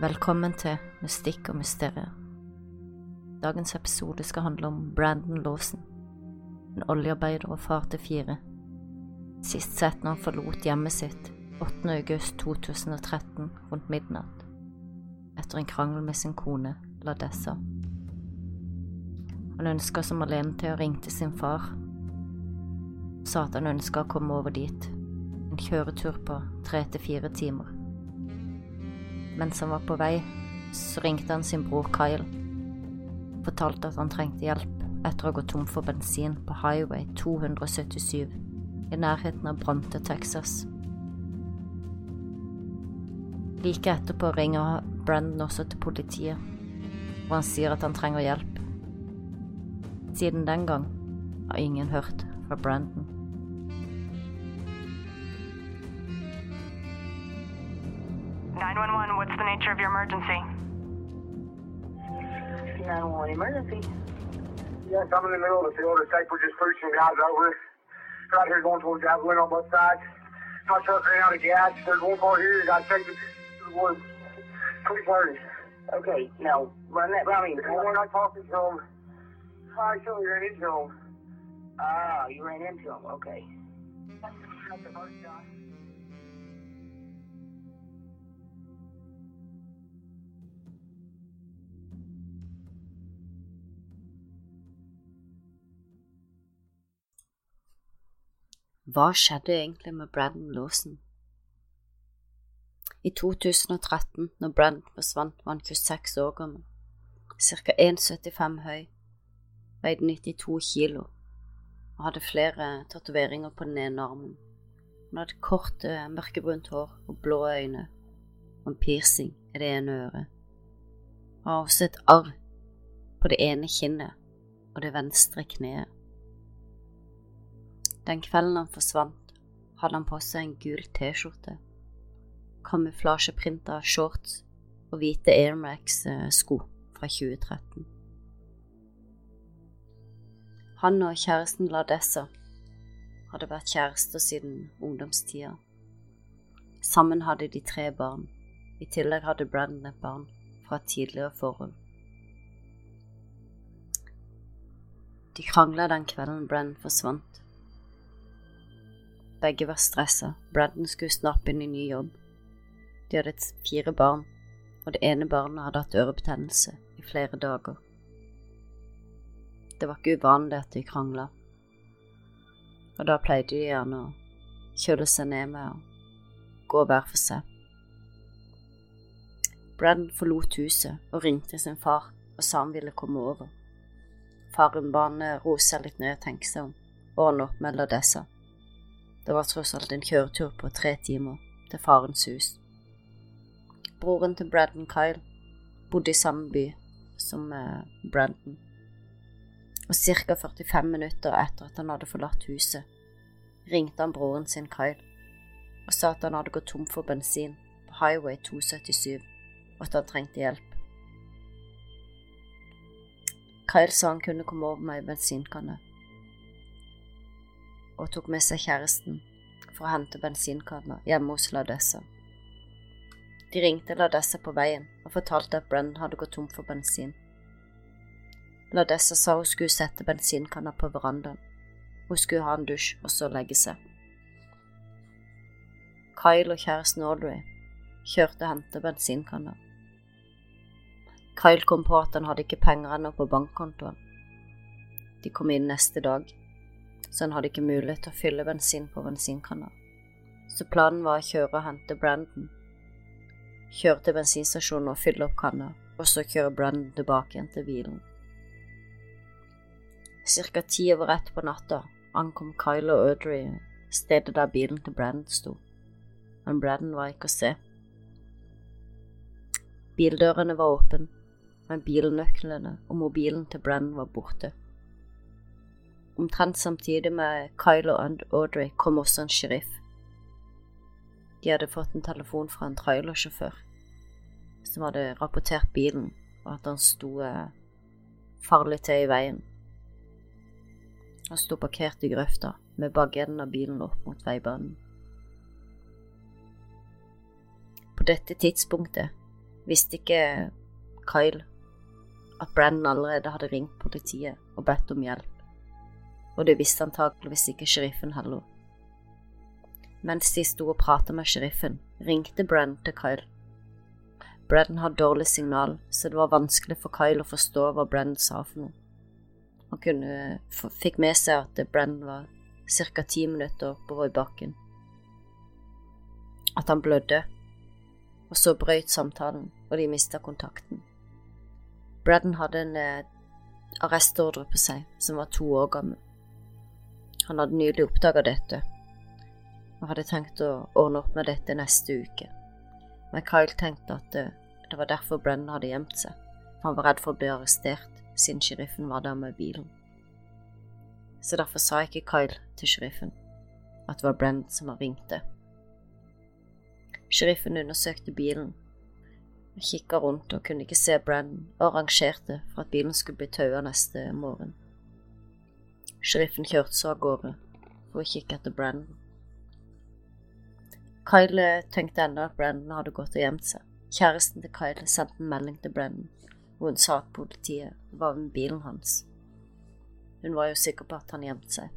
Velkommen til Mystikk og mysterier. Dagens episode skal handle om Brandon Lawson, en oljearbeider og far til fire. Sist sett når han forlot hjemmet sitt 8. august 2013 rundt midnatt, etter en krangel med sin kone Ladessa. Han ønska som alene til å ringe til sin far, sa at han ønska å komme over dit, en kjøretur på tre til fire timer. Mens han var på vei, så ringte han sin bror Kyle. Fortalte at han trengte hjelp etter å gått tom for bensin på Highway 277 i nærheten av Bronte, Texas. Like etterpå ringer Brandon også til politiet, og han sier at han trenger hjelp. Siden den gang har ingen hørt fra Brandon. 911, what's the nature of your emergency? 911 emergency. Yes, I'm in the middle of the field. It's like we're just pushing guys over. Right here going towards Javelin on both sides. My truck ran out of gas. There's one car here. You Got taken to the woods. Please hurry. Okay, now run that by me. And we're not talking to him. I actually ran into him. Ah, you ran into him. Okay. That's the first guy. Hva skjedde egentlig med Brandon Lawson? I 2013, når Brandon forsvant, var han 26 år gammel, ca. 1,75 høy, veide 92 kilo og hadde flere tatoveringer på den ene armen. Han hadde kort, eh, mørkebrunt hår og blå øyne og en piercing i det ene øret. Han har også et arr på det ene kinnet og det venstre kneet. Den kvelden han forsvant, hadde han på seg en gul T-skjorte, kamuflasjeprinta shorts og hvite Air Max-sko fra 2013. Han og kjæresten Ladessa hadde vært kjærester siden ungdomstida. Sammen hadde de tre barn, i tillegg hadde Brandon et barn fra et tidligere forhold. De krangla den kvelden Brenn forsvant. Begge var stressa. Brandon skulle snart begynne i ny jobb. De hadde fire barn, og det ene barnet hadde hatt ørebetennelse i flere dager. Det var ikke uvanlig at de krangla, og da pleide de gjerne å kjøle seg ned med å gå hver for seg. Brandon forlot huset og ringte sin far og sa han ville komme over. Faren ba han roe seg litt ned og tenke seg om, og ordne opp med Ladessa. Det var tross alt en kjøretur på tre timer til farens hus. Broren til Brandon Kyle bodde i samme by som eh, Brandon, og ca. 45 minutter etter at han hadde forlatt huset, ringte han broren sin Kyle og sa at han hadde gått tom for bensin på Highway 277, og at han trengte hjelp. Kyle sa han kunne komme over med ei bensinkanne, og tok med seg kjæresten for å hente bensinkanner hjemme hos Ladessa. De ringte Ladessa på veien og fortalte at Brennan hadde gått tom for bensin. Ladessa sa hun skulle sette bensinkanna på verandaen. Hun skulle ha en dusj og så legge seg. Kyle og kjæresten Audrey kjørte og hentet bensinkanna. Kyle kom på at han hadde ikke penger ennå på bankkontoen. De kom inn neste dag, så han hadde ikke mulighet til å fylle bensin på bensinkanna. Så planen var å kjøre og hente Brandon. Kjøre til bensinstasjonen og fylle opp kanna, og så kjøre Brandon tilbake igjen til bilen. Cirka ti over ett på natta ankom Kyle og Audrey stedet der bilen til Brandon sto, men Brandon var ikke å se. Bildørene var åpne, men bilnøklene og mobilen til Brandon var borte. Omtrent samtidig med Kylo og Audrey kom også en sheriff. De hadde fått en telefon fra en trailersjåfør som hadde rapportert bilen, og at han sto eh, farlig til i veien. Han sto parkert i grøfta med bakenden av bilen opp mot veibanen. På dette tidspunktet visste ikke Kyle at Brennan allerede hadde ringt politiet og bedt om hjelp, og det visste antakeligvis ikke sheriffen heller. Mens de sto og pratet med sheriffen, ringte Brenn til Kyle. Brenn hadde dårlig signal, så det var vanskelig for Kyle å forstå hva Brenn sa for noe. Han kunne, fikk med seg at Brenn var ca. ti minutter oppover i bakken, at han blødde, og så brøyt samtalen, og de mista kontakten. Brenn hadde en eh, arrestordre på seg som var to år gammel. Han hadde nylig oppdaga dette og hadde tenkt å ordne opp med dette neste uke, men Kyle tenkte at det, eh, det var derfor Brennan hadde gjemt seg, han var redd for å bli arrestert siden sheriffen var der med bilen. Så derfor sa ikke Kyle til sheriffen at det var Brennan som hadde ringt det. Sheriffen undersøkte bilen kikka rundt og kunne ikke se Brennan, og arrangerte for at bilen skulle bli taua neste morgen. Sheriffen kjørte seg av gårde for å kikke etter Brandon. Kyle tenkte ennå at Brandon hadde gått og gjemt seg. Kjæresten til Kyle sendte en melding til Brandon, hvor hun sa at politiet var med bilen hans. Hun var jo sikker på at han gjemte seg.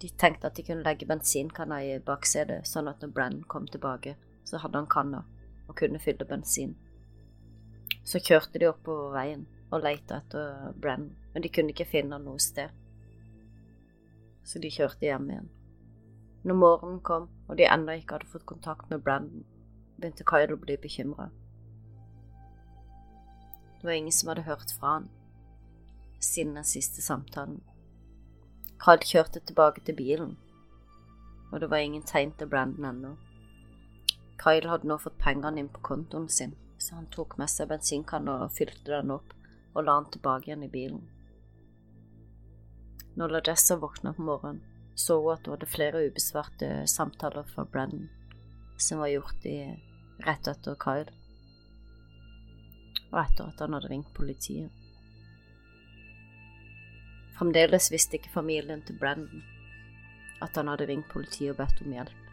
De tenkte at de kunne legge bensinkanna i baksetet, sånn at når Brandon kom tilbake, så hadde han kanna og kunne fylle bensin. Så kjørte de oppover veien og leita etter Brennan, men de kunne ikke finne han noe sted. Så de kjørte hjem igjen. Når morgenen kom og de ennå ikke hadde fått kontakt med Brandon, begynte Kyle å bli bekymra. Det var ingen som hadde hørt fra han siden den siste samtalen. Kyle kjørte tilbake til bilen, og det var ingen tegn til Brandon ennå. Kyle hadde nå fått pengene inn på kontoen sin, så han tok med seg bensinkanna og fylte den opp og la den tilbake igjen i bilen. Når Ladessa våkna på morgenen, så hun at hun hadde flere ubesvarte samtaler fra Brennan som var gjort i, rett etter Kyle, og etter at han hadde ringt politiet. Fremdeles visste ikke familien til Brandon at han hadde ringt politiet og bedt om hjelp.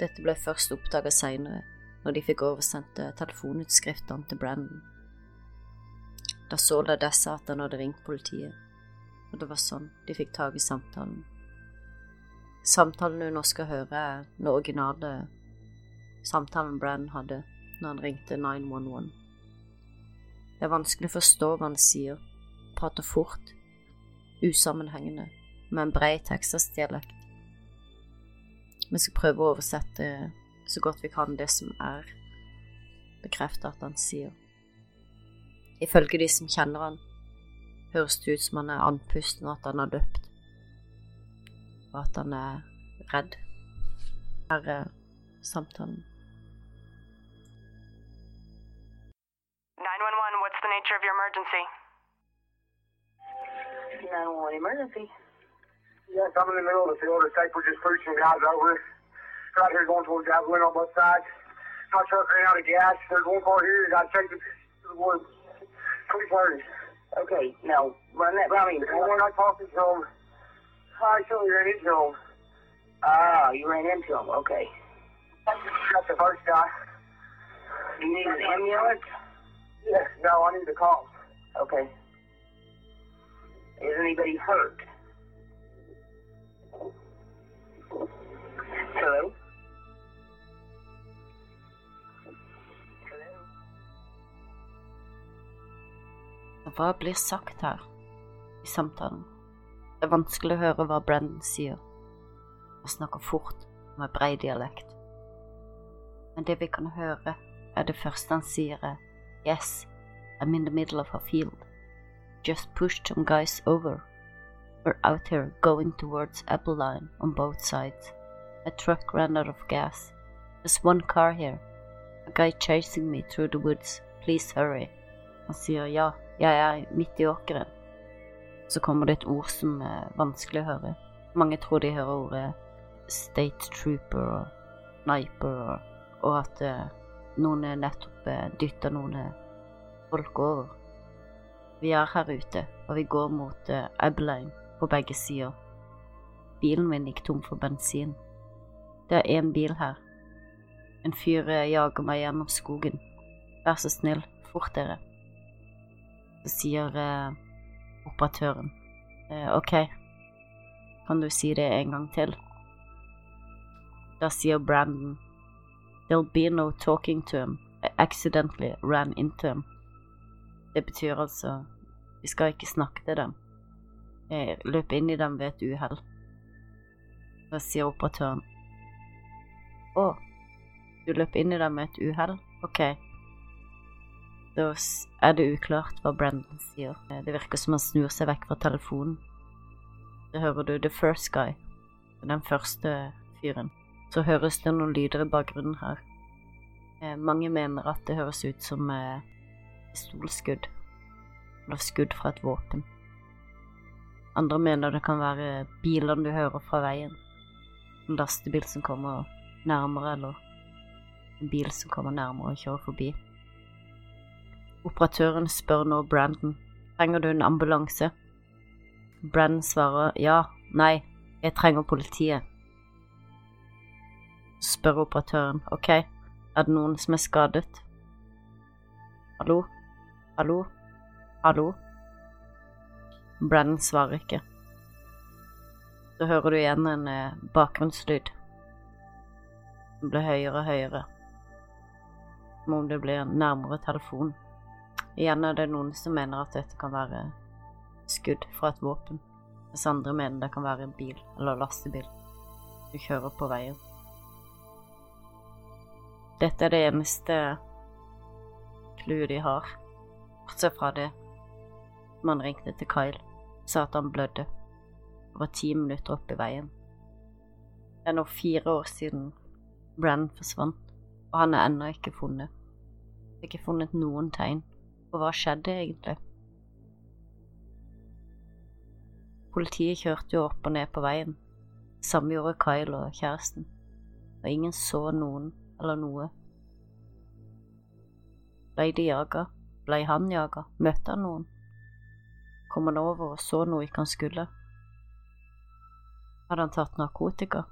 Dette ble først oppdaga seinere, når de fikk oversendt telefonutskriftene til Brandon. Da så Ladessa at han hadde ringt politiet, og det var sånn de fikk tak i samtalen. Samtalen du nå skal høre, er den originale samtalen Brann hadde når han ringte 911. Det er vanskelig å forstå hva han sier, prater fort, usammenhengende, med en bred Texas-dialekt. Vi skal prøve å oversette så godt vi kan det som er bekreftet at han sier. Ifølge de som kjenner han, høres det ut som han er andpusten og at han har døpt, og at han er redd. Her er samtalen. 911, what's the nature of your emergency? 911 emergency. Yes, I'm in the middle of the field. The we're just pushed some guys over. Right here going towards Javelin on both sides. My truck ran out of gas. There's one car here. I take it to the woods. Pretty flirty. Okay, now run that by me. The one I talked to him, I actually ran into him. Ah, you ran into him. Okay. That's the first guy. You need an ambulance? Yes, no, I need the cops. Okay. Is anybody hurt? Hva blir sagt her i samtalen? Det er vanskelig å høre hva Brendan sier. Han snakker fort med bred dialekt. Men det vi kan høre, er det første han sier er Yes, I'm in the middle of a field. Just pushed some guys over. We're out here going towards Apple Line on both sides. A truck ran out of gas. There's one car here. A guy chasing me through the woods. Please hurry. Han sier ja, jeg er midt i åkeren. Så kommer det et ord som er vanskelig å høre. Mange tror de hører ordet state trooper og sniper, og, at eh, noen nettopp eh, dytter noen eh, folk over. Vi er her ute, og vi går mot Abilene på begge sider. Bilen min gikk tom for bensin. Det er én bil her. En fyr jager meg gjennom skogen. vær så snill, fort dere. Sier eh, operatøren, eh, ok, kan du si det en gang til? Da sier Brandon, there'll be no talking to him, I accidentally ran into him. Det betyr altså, vi skal ikke snakke til dem. Jeg løp inn i dem ved et uhell. Da sier operatøren, å, du løp inn i dem ved et uhell? Ok. Da er det uklart hva Brendan sier. Eh, Det virker som han snur seg vekk fra telefonen. Så hører du The First Guy, den første fyren. Så høres det noen lyder i bakgrunnen her. Eh, mange mener at det høres ut som eh, pistolskudd, eller skudd fra et våpen. Andre mener det kan være bilene du hører fra veien. En lastebil som kommer nærmere, eller en bil som kommer nærmere og kjører forbi. Operatøren spør nå Brandon trenger du en ambulanse. Brandon svarer ja, nei, jeg trenger politiet. Spør operatøren ok, er det noen som er skadet? Hallo? Hallo? Hallo? Brandon svarer ikke. Så hører du igjen en eh, bakgrunnslyd. Den blir høyere og høyere. Som om det blir nærmere telefonen. Igjen er det noen som mener at dette kan være skudd fra et våpen, mens andre mener det kan være en bil eller lastebil du kjører på veien. Dette er det eneste clouet de har, bortsett fra det man ringte til Kyle, sa at han blødde og var ti minutter opp i veien. Det er nå fire år siden Brann forsvant, og han er ennå ikke funnet. Det ikke funnet noen tegn. Og hva skjedde egentlig? Politiet kjørte jo opp og ned på veien. Samme gjorde Kyle og kjæresten. Og ingen så noen eller noe. Blei de jaga? Blei han jaga? Møtte han noen? Kom han over og så noe ikke han skulle? Hadde han tatt narkotika?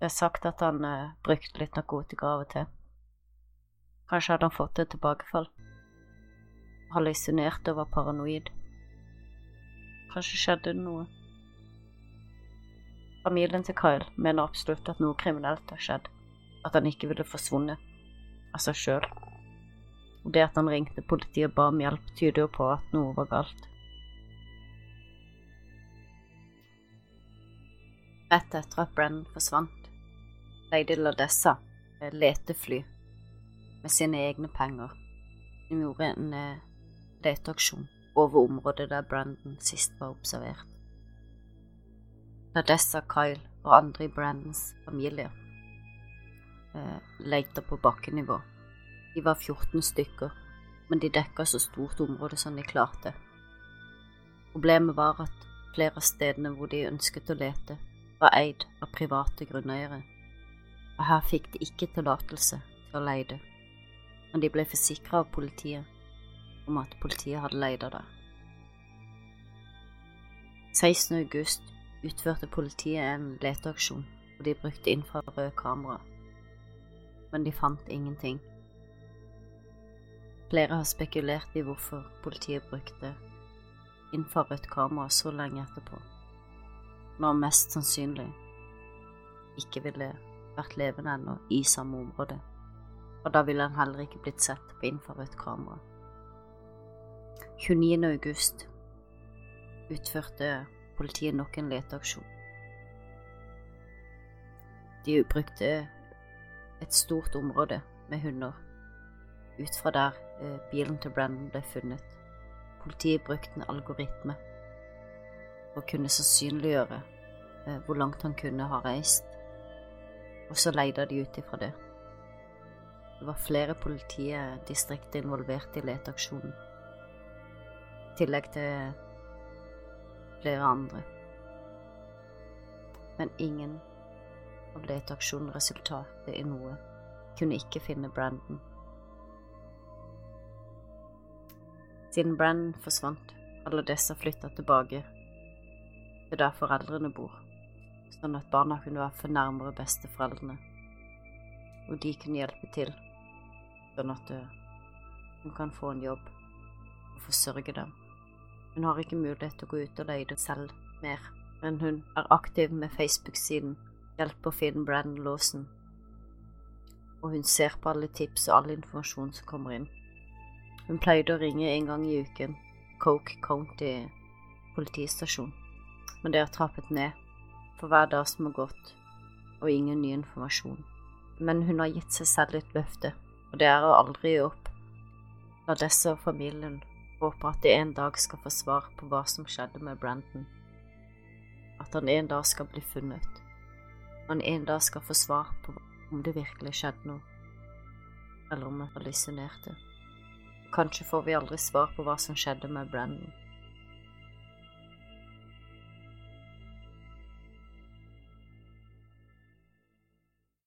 Det er sagt at han eh, brukte litt narkotika av og til. Kanskje hadde han fått et tilbakefall. Hallusinerte og var paranoid. Kanskje skjedde det noe. Familien til Kyle mener absolutt at noe kriminelt har skjedd, at han ikke ville forsvunnet av seg sjøl. Det at han ringte politiet og ba om hjelp, tyder jo på at noe var galt. Rett etter at Brennan forsvant, leide Ladessa et letefly med sine egne penger. De gjorde en eh, leteaksjon over området der Brandon sist var observert. Nadessa, Kyle og andre i Brandons familie eh, lette på bakkenivå. De var 14 stykker, men de dekka så stort område som de klarte. Problemet var at flere av stedene hvor de ønsket å lete, var eid av private grunneiere, og her fikk de ikke tillatelse til å leide, men de ble forsikra av politiet om at politiet hadde leid av det. 16. august utførte politiet en leteaksjon, og de brukte infrarøde kamera, men de fant ingenting. Flere har spekulert i hvorfor politiet brukte infrarødt kamera så lenge etterpå, når mest sannsynlig ikke ville vært levende ennå i samme område, og da ville han heller ikke blitt sett på infrarødt kamera. 29. august utførte politiet nok en leteaksjon. De brukte et stort område med hunder ut fra der eh, bilen til Brandon ble funnet. Politiet brukte en algoritme for å kunne sannsynliggjøre eh, hvor langt han kunne ha reist, og så leide de ut ifra det. Det var flere politidistrikter involvert i leteaksjonen, i tillegg til flere andre. Men ingen av leteaksjonen resultatet i noe. Kunne ikke finne Brandon. Siden Brandon forsvant, alle disse flytta tilbake til der foreldrene bor, sånn at barna kunne være for nærmere besteforeldrene, og de kunne hjelpe til sånn at eh, hun kan få en jobb og forsørge dem. Hun har ikke mulighet til å gå ut og det selv mer, men hun er aktiv med Facebook-siden Hjelp Finn Brandon Lawson, og hun ser på alle tips og all informasjon som kommer inn. Hun pleide å ringe en gang i uken Coke County politistasjon, men det har trappet ned for hver dag som har gått, og ingen ny informasjon. Men hun har gitt seg selv et løfte, og det er å aldri gi opp. Disse og familien håpe at jeg en dag skal få svar på hva som skjedde med Brandon. At han en dag skal bli funnet. Han en dag skal få svar på om det virkelig skjedde noe, eller om han hallusinerte. Kanskje får vi aldri svar på hva som skjedde med Brandon.